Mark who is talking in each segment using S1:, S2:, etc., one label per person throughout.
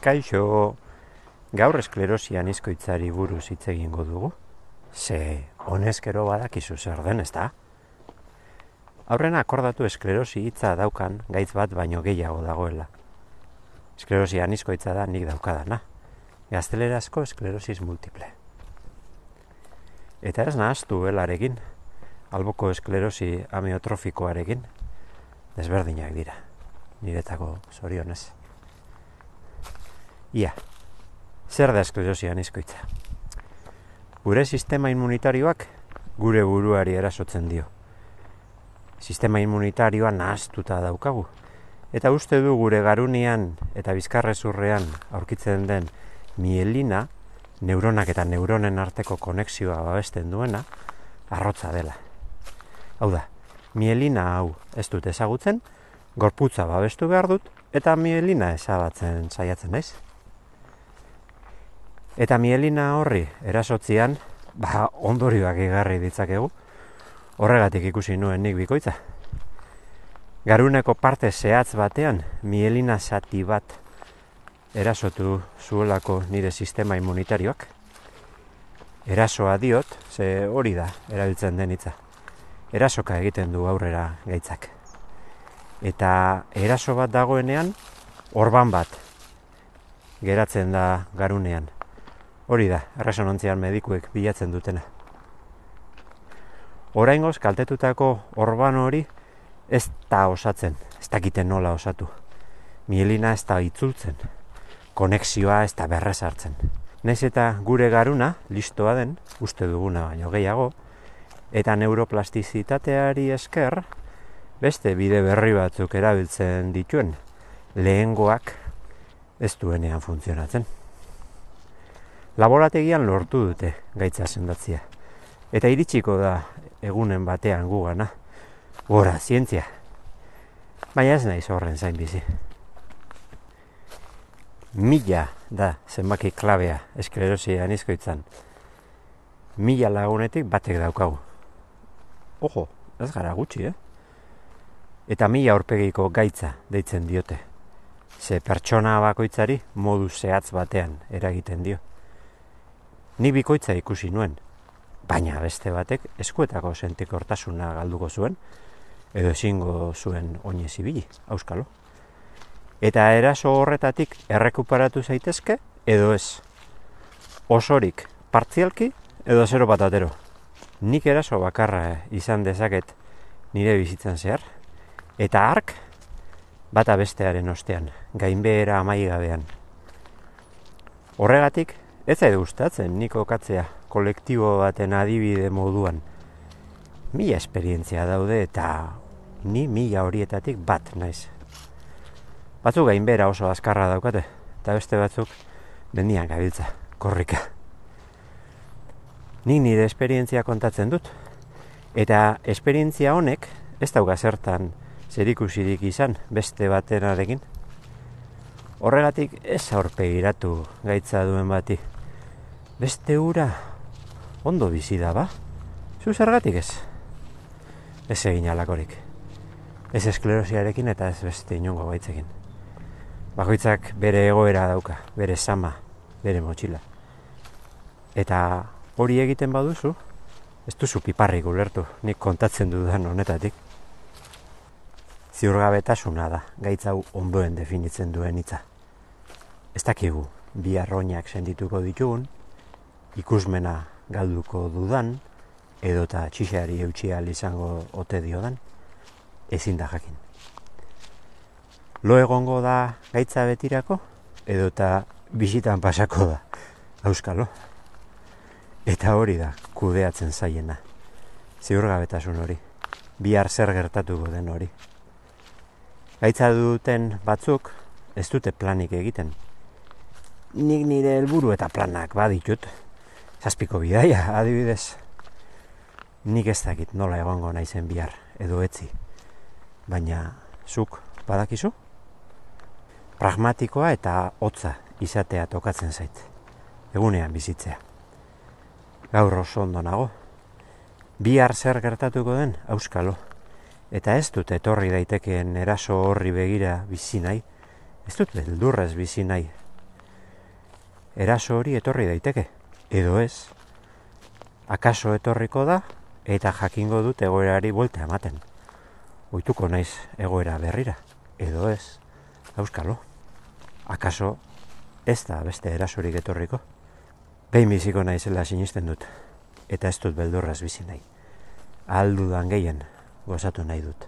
S1: Kaixo, gaur esklerosian izkoitzari buruz hitz egingo dugu. Ze, honezkero badakizu zer den, ez da? Aurrena akordatu esklerosi hitza daukan gaitz bat baino gehiago dagoela. Esklerosi anizkoitza da nik daukadana. Gaztelerazko esklerosis multiple. Eta ez nahaztu helarekin, alboko esklerosi amiotrofikoarekin, desberdinak dira, niretako zorionez. Ia, zer da esklerosi anizkoitza? Gure sistema immunitarioak gure buruari erasotzen dio. Sistema immunitarioa nahaztuta daukagu. Eta uste du gure garunian eta bizkarrezurrean aurkitzen den mielina, neuronak eta neuronen arteko konexioa babesten duena, arrotza dela. Hau da, mielina hau ez dut ezagutzen, gorputza babestu behar dut, eta mielina ezabatzen saiatzen naiz. Eta mielina horri erasotzian, ba, ondorioak egarri ditzakegu, horregatik ikusi nuen nik bikoitza. Garuneko parte zehatz batean, mielina zati bat erasotu zuelako nire sistema immunitarioak. Erasoa diot, ze hori da, erabiltzen den hitza. Erasoka egiten du aurrera gaitzak. Eta eraso bat dagoenean, orban bat geratzen da garunean. Hori da, erresonontzian medikuek bilatzen dutena. Oraingoz kaltetutako orban hori ez da osatzen, ez dakiten nola osatu. Mielina ez da itzultzen, konexioa ez da berrez hartzen. Naiz eta gure garuna, listoa den, uste duguna baino gehiago, eta neuroplastizitateari esker, beste bide berri batzuk erabiltzen dituen, lehengoak ez duenean funtzionatzen laborategian lortu dute gaitza sendatzia. Eta iritsiko da egunen batean gugana. Gora, zientzia. Baina ez naiz horren zain bizi. Mila da zenbaki klabea esklerosia anizkoitzan. Mila lagunetik batek daukagu. Ojo, ez gara gutxi, eh? Eta mila aurpegiko gaitza deitzen diote. Ze pertsona bakoitzari modu zehatz batean eragiten dio. Ni bikoitza ikusi nuen, baina beste batek eskuetako sentikortasuna galduko zuen, edo ezingo zuen oinez ibili, auskalo. Eta eraso horretatik errekuperatu zaitezke, edo ez. Osorik partzialki, edo zero patatero. Nik eraso bakarra izan dezaket nire bizitzan zehar, eta ark bata bestearen ostean, gainbehera amaigabean. Horregatik, Ez zaidu gustatzen niko katzea kolektibo baten adibide moduan. Mila esperientzia daude eta ni mila horietatik bat naiz. Batzuk gainbera oso azkarra daukate, eta beste batzuk mendian gabiltza, korrika. Nik nire esperientzia kontatzen dut, eta esperientzia honek ez dauka zertan zerikusirik izan beste batenarekin. Horregatik ez aurpegiratu gaitza duen bati. Beste ura ondo bizi da, ba? Zu zergatik ez? Ez egin alakorik. Ez esklerosiarekin eta ez beste inongo gaitzekin. Bakoitzak bere egoera dauka, bere sama, bere motxila. Eta hori egiten baduzu, ez duzu piparrik ulertu, nik kontatzen dudan honetatik. Ziurgabetasuna da, gaitzau ondoen definitzen duen hitza ez dakigu bi arroinak sendituko ditugun, ikusmena galduko dudan, edota txixeari eutxia izango ote diodan, ezin da jakin. Lo egongo da gaitza betirako, edota bisitan pasako da, auskalo. Eta hori da, kudeatzen zaiena. Ziurgabetasun hori, bihar zer gertatuko den hori. Gaitza duten batzuk, ez dute planik egiten, nik nire helburu eta planak baditut. Zazpiko bidaia, adibidez. Nik ez dakit nola egongo naizen bihar, edo etzi. Baina, zuk badakizu? Pragmatikoa eta hotza izatea tokatzen zait. Egunean bizitzea. Gaur oso ondo nago. Bihar zer gertatuko den, auskalo. Eta ez dut etorri daitekeen eraso horri begira bizi nahi. Ez dut beldurrez bizi nahi eraso hori etorri daiteke, edo ez. Akaso etorriko da, eta jakingo dut egoerari buelta ematen. Oituko naiz egoera berrira, edo ez. Euskalo, akaso ez da beste erasorik etorriko. Behin biziko naizela sinisten dut, eta ez dut beldurraz bizi nahi. Aldudan gehien gozatu nahi dut.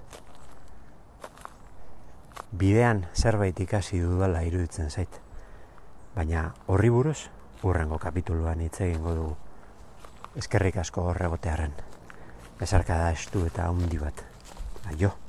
S1: Bidean zerbait ikasi dudala iruditzen zait. Baina horri buruz, urrengo kapituluan hitz egingo dugu. Eskerrik asko horregotearen. Bezarka da estu eta handi bat. Aio.